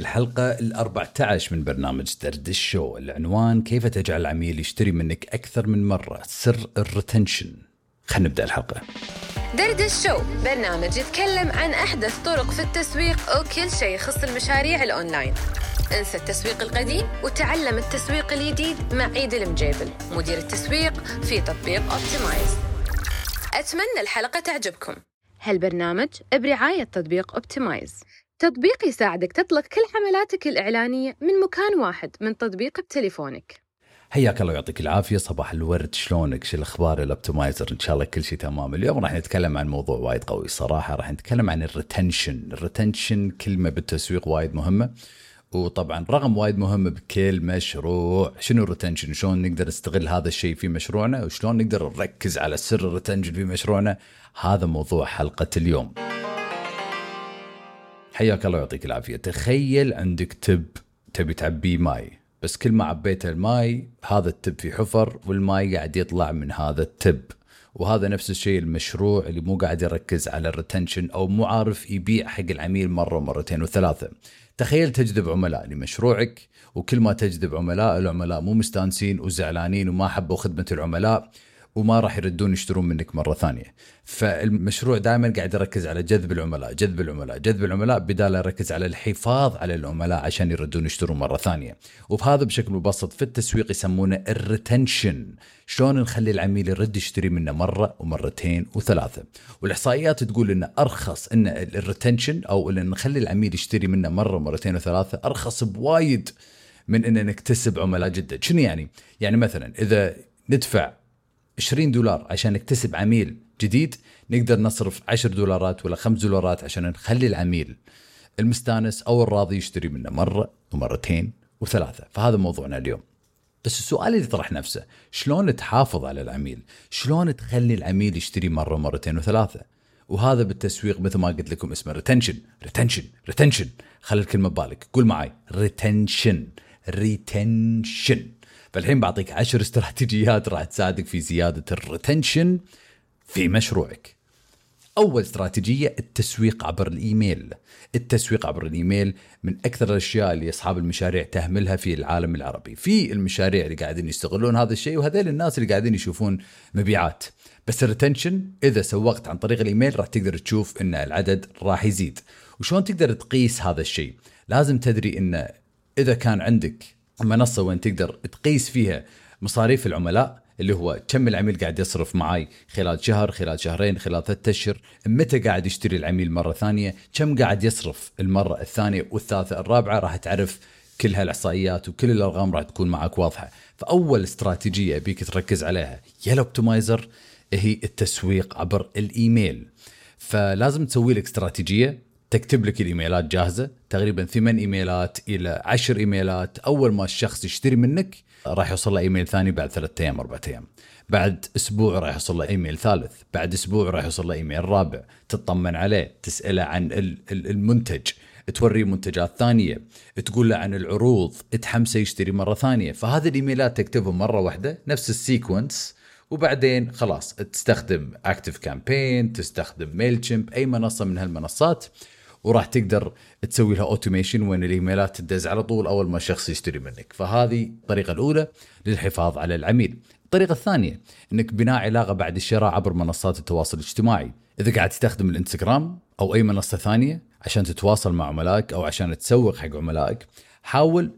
الحلقة ال 14 من برنامج دردش show العنوان كيف تجعل العميل يشتري منك أكثر من مرة؟ سر ال retention خلينا نبدأ الحلقة. دردش show برنامج يتكلم عن أحدث طرق في التسويق وكل شيء يخص المشاريع الأونلاين. انسى التسويق القديم وتعلم التسويق الجديد مع عيد المجيبل مدير التسويق في تطبيق Optimize أتمنى الحلقة تعجبكم. هالبرنامج برعاية تطبيق Optimize تطبيق يساعدك تطلق كل حملاتك الإعلانية من مكان واحد من تطبيق بتليفونك. حياك الله يعطيك العافية. صباح الورد شلونك؟ شو الأخبار؟ ال optimizer إن شاء الله كل شيء تمام. اليوم راح نتكلم عن موضوع وايد قوي صراحة. راح نتكلم عن ال retention. ال retention كلمة بالتسويق وايد مهمة. وطبعا رقم وايد مهم بكل مشروع شنو ال retention؟ شلون نقدر نستغل هذا الشيء في مشروعنا؟ وشلون نقدر نركز على سر ال retention في مشروعنا؟ هذا موضوع حلقة اليوم. حياك الله يعطيك العافية. تخيل عندك tub تبي تعبيه ماي. بس كل ما عبيت الماي هذا ال tub في حفر والماي قاعد يطلع من هذا ال tub. وهذا نفس الشيء المشروع اللي مو قاعد يركز على ال retention أو مو عارف يبيع حق العميل مرة ومرتين وثلاثة. تخيل تجذب عملاء لمشروعك وكل ما تجذب عملاء العملاء مو مستانسين وزعلانين وما حبوا خدمة العملاء. وما راح يردون يشترون منك مرة ثانية. فالمشروع دائما قاعد يركز على جذب العملاء جذب العملاء جذب العملاء بدال يركز على الحفاظ على العملاء عشان يردون يشترون مرة ثانية. وبهذا بشكل مبسط في التسويق يسمونه ال retention شلون نخلي العميل يرد يشتري منا مرة ومرتين وثلاثة. والإحصائيات تقول إن أرخص إن ال retention أو إن نخلي العميل يشتري منا مرة ومرتين وثلاثة أرخص بوايد من إن نكتسب عملاء جدد. شنو يعني؟ يعني مثلا إذا ندفع 20 دولار عشان نكتسب عميل جديد نقدر نصرف 10 دولارات ولا 5 دولارات عشان نخلي العميل المستانس أو الراضي يشتري منا مرة ومرتين وثلاثة. فهذا موضوعنا اليوم. بس السؤال اللي يطرح نفسه شلون تحافظ على العميل؟ شلون تخلي العميل يشتري مرة ومرتين وثلاثة؟ وهذا بالتسويق مثل ما قلت لكم اسمه ريتنشن retention retention خلي الكلمة ببالك. قول معي retention retention فالحين بعطيك عشر استراتيجيات راح تساعدك في زيادة ال retention في مشروعك. أول استراتيجية التسويق عبر الإيميل. التسويق عبر الإيميل من أكثر الأشياء اللي أصحاب المشاريع تهملها في العالم العربي. في المشاريع اللي قاعدين يستغلون هذا الشيء وهذول الناس اللي قاعدين يشوفون مبيعات. بس الريتنشن إذا سوقت عن طريق الإيميل راح تقدر تشوف أن العدد راح يزيد. وشلون تقدر تقيس هذا الشيء؟ لازم تدري أن إذا كان عندك منصة وين تقدر تقيس فيها مصاريف العملاء اللي هو كم العميل قاعد يصرف معاي خلال شهر خلال شهرين خلال ثلاثة أشهر متى قاعد يشتري العميل مرة ثانية كم قاعد يصرف المرة الثانية والثالثة الرابعة راح تعرف كل هالإحصائيات وكل الأرقام راح تكون معك واضحة. فأول استراتيجية ابيك تركز عليها يا الأوبتمايزر هي التسويق عبر الإيميل. فلازم تسوي لك استراتيجية تكتب لك الإيميلات جاهزة. تقريبا ثمان إيميلات إلى عشر إيميلات. أول ما الشخص يشتري منك راح يوصل له إيميل ثاني بعد ثلاثة أيام أربعة أيام. بعد أسبوع راح يوصل له إيميل ثالث. بعد أسبوع راح يوصل له إيميل رابع. تطمن عليه تسأله عن المنتج. توريه منتجات ثانية. تقول له عن العروض. تحمسه يشتري مرة ثانية. فهذه الإيميلات تكتبهم مرة واحدة نفس ال sequence. وبعدين خلاص تستخدم ActiveCampaign تستخدم Mail أي منصة من هالمنصات. وراح تقدر تسوي لها automation وين الإيميلات تدز على طول أول ما شخص يشتري منك. فهذه الطريقة الأولى للحفاظ على العميل. الطريقة الثانية إنك بناء علاقة بعد الشراء عبر منصات التواصل الاجتماعي. إذا قاعد تستخدم الإنستغرام أو أي منصة ثانية عشان تتواصل مع عملائك أو عشان تسوق حق عملائك حاول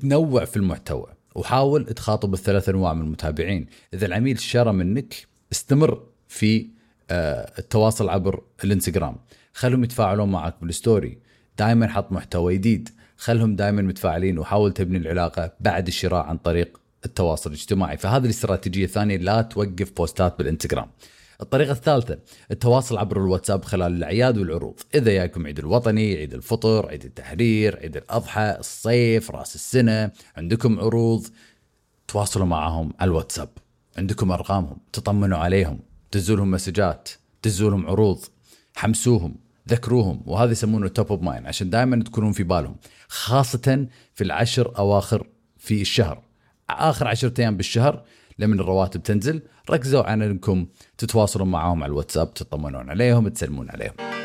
تنوع في المحتوى وحاول تخاطب الثلاث أنواع من المتابعين. إذا العميل شرى منك استمر في آه، التواصل عبر الإنستغرام. خلهم يتفاعلون معك بالستوري. دائما حط محتوى جديد. خلهم دائما متفاعلين وحاول تبني العلاقة بعد الشراء عن طريق التواصل الاجتماعي. فهذه الاستراتيجية الثانية لا توقف بوستات بالإنستغرام. الطريقة الثالثة التواصل عبر الواتساب خلال الأعياد والعروض. إذا ياكم عيد الوطني عيد الفطر عيد التحرير عيد الأضحى الصيف رأس السنة عندكم عروض تواصلوا معهم على الواتساب. عندكم أرقامهم تطمنوا عليهم دزوا لهم مسجات دزوا لهم عروض. حمسوهم ذكروهم وهذا يسمونه top of mind عشان دائما تكونون في بالهم خاصة في العشر أواخر في الشهر. آخر عشرة أيام بالشهر لمن الرواتب تنزل ركزوا على انكم تتواصلون معهم على الواتساب تطمنون عليهم تسلمون عليهم.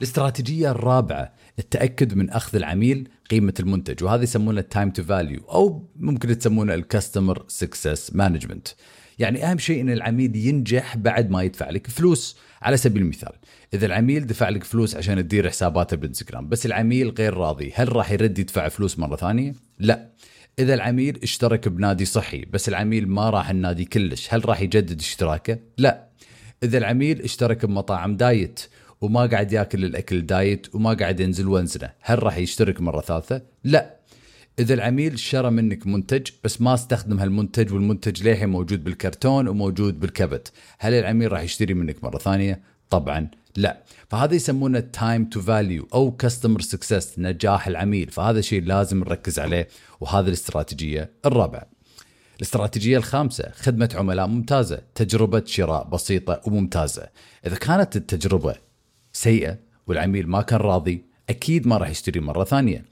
الاستراتيجية الرابعة التأكد من أخذ العميل قيمة المنتج وهذا يسمونه ال time to value أو ممكن تسمونه ال customer success management يعني أهم شيء أن العميل ينجح بعد ما يدفع لك فلوس على سبيل المثال إذا العميل دفع لك فلوس عشان تدير حساباته بالانستغرام بس العميل غير راضي هل راح يرد يدفع فلوس مرة ثانية؟ لا إذا العميل اشترك بنادي صحي بس العميل ما راح النادي كلش هل راح يجدد اشتراكه؟ لا إذا العميل اشترك بمطاعم diet وما قاعد ياكل الأكل diet وما قاعد ينزل وزنه هل راح يشترك مرة ثالثة؟ لا. إذا العميل شرى منك منتج بس ما استخدم هالمنتج والمنتج للحين موجود بالكرتون وموجود بالكبت هل العميل راح يشتري منك مرة ثانية؟ طبعا لا. فهذا يسمونه time to value أو customer success نجاح العميل. فهذا شيء لازم نركز عليه وهذا الاستراتيجية الرابعة. الاستراتيجية الخامسة خدمة عملاء ممتازة تجربة شراء بسيطة وممتازة. إذا كانت التجربة سيئة والعميل ما كان راضي أكيد ما راح يشتري مرة ثانية.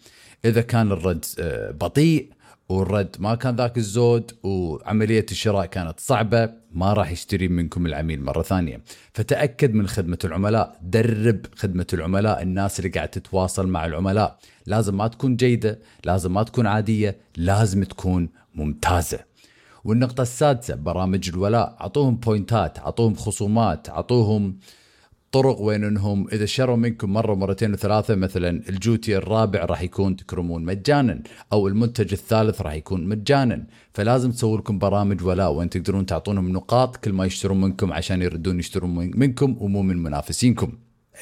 إذا كان الرد آه، بطيء والرد ما كان ذاك الزود وعملية الشراء كانت صعبة ما راح يشتري منكم العميل مرة ثانية. فتأكد من خدمة العملاء درب خدمة العملاء الناس اللي قاعد تتواصل مع العملاء. لازم ما تكون جيدة لازم ما تكون عادية لازم تكون ممتازة. والنقطة السادسة برامج الولاء أعطوهم بوينتات أعطوهم خصومات أعطوهم طرق وين انهم اذا شروا منكم مرة مرتين وثلاثة مثلا الجوتي الرابع راح يكون تكرمون مجانا أو المنتج الثالث راح يكون مجانا فلازم تسووا لكم برامج ولاء وين تقدرون تعطونهم نقاط كل ما يشترون منكم عشان يردون يشترون منكم ومو من منافسينكم.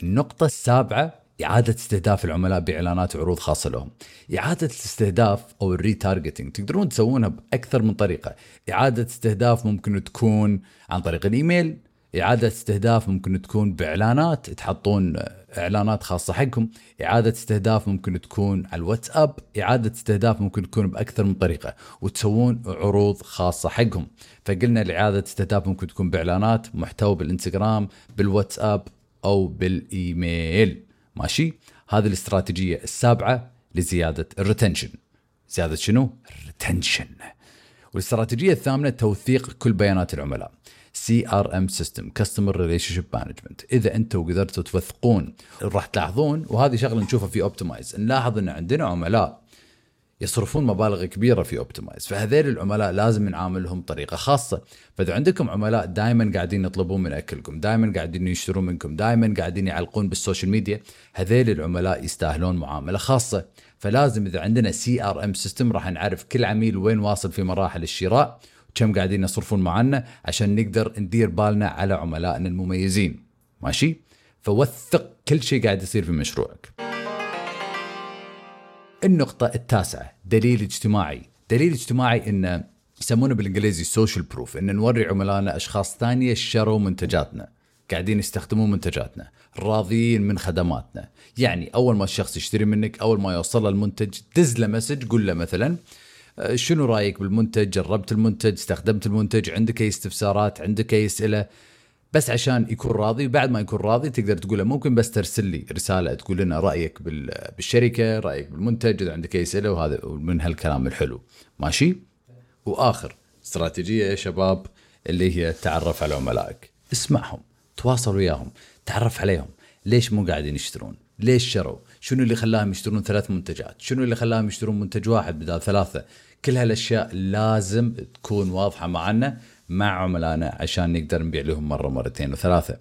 النقطة السابعة إعادة استهداف العملاء بإعلانات وعروض خاصة لهم. إعادة الاستهداف أو الريتارجتنج تقدرون تسوونها بأكثر من طريقة. إعادة استهداف ممكن تكون عن طريق الإيميل، إعادة استهداف ممكن تكون بإعلانات تحطون إعلانات خاصة حقكم. إعادة استهداف ممكن تكون على الواتساب. إعادة استهداف ممكن تكون بأكثر من طريقة وتسوون عروض خاصة حقهم فقلنا الإعادة استهداف ممكن تكون بإعلانات محتوى بالإنستغرام بالواتساب أو بالإيميل. ماشي؟ هذه الاستراتيجية السابعة لزيادة ال retention. زيادة شنو؟ ال retention. والاستراتيجية الثامنة توثيق كل بيانات العملاء. CRM system customer relationship management إذا أنتم قدرتوا توثقون راح تلاحظون وهذه شغلة نشوفها في Optimize نلاحظ إن عندنا عملاء يصرفون مبالغ كبيرة في Optimize فهذيل العملاء لازم نعاملهم بطريقة خاصة. فإذا عندكم عملاء دائما قاعدين يطلبون من أكلكم دائما قاعدين يشترون منكم دائما قاعدين يعلقون بالسوشيال ميديا هذيل العملاء يستاهلون معاملة خاصة. فلازم إذا عندنا CRM system راح نعرف كل عميل وين واصل في مراحل الشراء كم قاعدين يصرفون معنا عشان نقدر ندير بالنا على عملائنا المميزين. ماشي؟ فوثق كل شيء قاعد يصير في مشروعك. النقطة التاسعة دليل اجتماعي. دليل اجتماعي انه يسمونه بالإنجليزي social proof إن نوري عملائنا أشخاص ثانية شروا منتجاتنا قاعدين يستخدمون منتجاتنا راضيين من خدماتنا. يعني أول ما الشخص يشتري منك أول ما يوصل المنتج دز له message قول له مثلا شنو رأيك بالمنتج؟ جربت المنتج؟ استخدمت المنتج؟ عندك أي استفسارات؟ عندك أي أسئلة؟ بس عشان يكون راضي وبعد ما يكون راضي تقدر تقول له ممكن بس ترسل لي رسالة تقول لنا رأيك بالشركة رأيك بالمنتج إذا عندك أي أسئلة وهذا من هالكلام الحلو. ماشي؟ وآخر استراتيجية يا شباب اللي هي تعرف على عملائك. اسمعهم تواصل وياهم تعرف عليهم. ليش مو قاعدين يشترون؟ ليش شروا؟ شنو اللي خلاهم يشترون ثلاث منتجات؟ شنو اللي خلاهم يشترون منتج واحد بدل ثلاثة؟ كل هالأشياء لازم تكون واضحة معنا مع عملائنا عشان نقدر نبيع لهم مرة مرتين وثلاثة.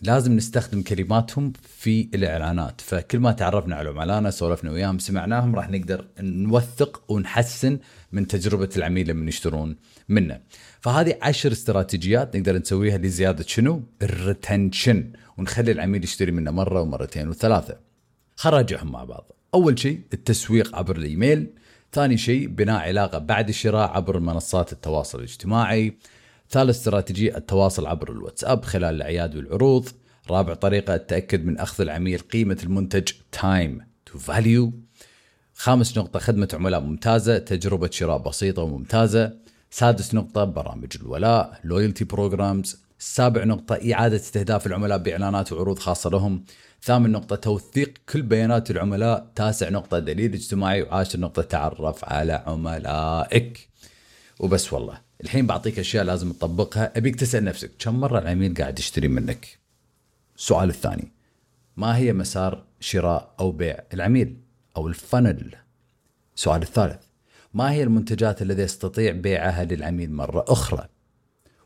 لازم نستخدم كلماتهم في الإعلانات. فكل ما تعرفنا على عملائنا سولفنا وياهم سمعناهم راح نقدر نوثق ونحسن من تجربة العميل لما يشترون منا فهذه عشر استراتيجيات نقدر نسويها لزيادة شنو؟ الريتنشن. ونخلي العميل يشتري منا مرة ومرتين وثلاثة. خرجهم مع بعض. أول شيء التسويق عبر الإيميل ثاني شيء بناء علاقة بعد الشراء عبر منصات التواصل الاجتماعي ثالث استراتيجية التواصل عبر الواتساب خلال الأعياد والعروض رابع طريقة التأكد من أخذ العميل قيمة المنتج time to value خامس نقطة خدمة عملاء ممتازة تجربة شراء بسيطة وممتازة سادس نقطة برامج الولاء loyalty programs سابع نقطة إعادة استهداف العملاء بإعلانات وعروض خاصة لهم ثامن نقطة توثيق كل بيانات العملاء. تاسع نقطة دليل اجتماعي. وعاشر نقطة تعرف على عملائك. وبس والله. الحين بعطيك أشياء لازم تطبقها. أبيك تسأل نفسك كم مرة العميل قاعد يشتري منك؟ السؤال الثاني. ما هي مسار شراء أو بيع العميل أو الفنل؟ السؤال الثالث. ما هي المنتجات التي يستطيع بيعها للعميل مرة أخرى؟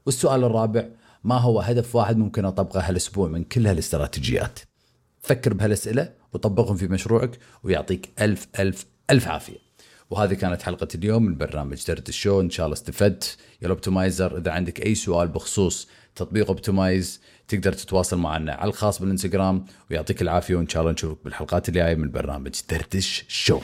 والسؤال الرابع. ما هو هدف واحد ممكن أطبقه هالأسبوع من كل هالاستراتيجيات؟ فكر بهالأسئلة وطبقهم في مشروعك ويعطيك ألف ألف ألف عافية. وهذه كانت حلقة اليوم من برنامج درد الشو. إن شاء الله استفدت. يا الأوبتمايزر إذا عندك أي سؤال بخصوص تطبيق أوبتمايز تقدر تتواصل معنا على الخاص بالإنستغرام ويعطيك العافية. وإن شاء الله نشوفك بالحلقات الجاية من برنامج دردش شو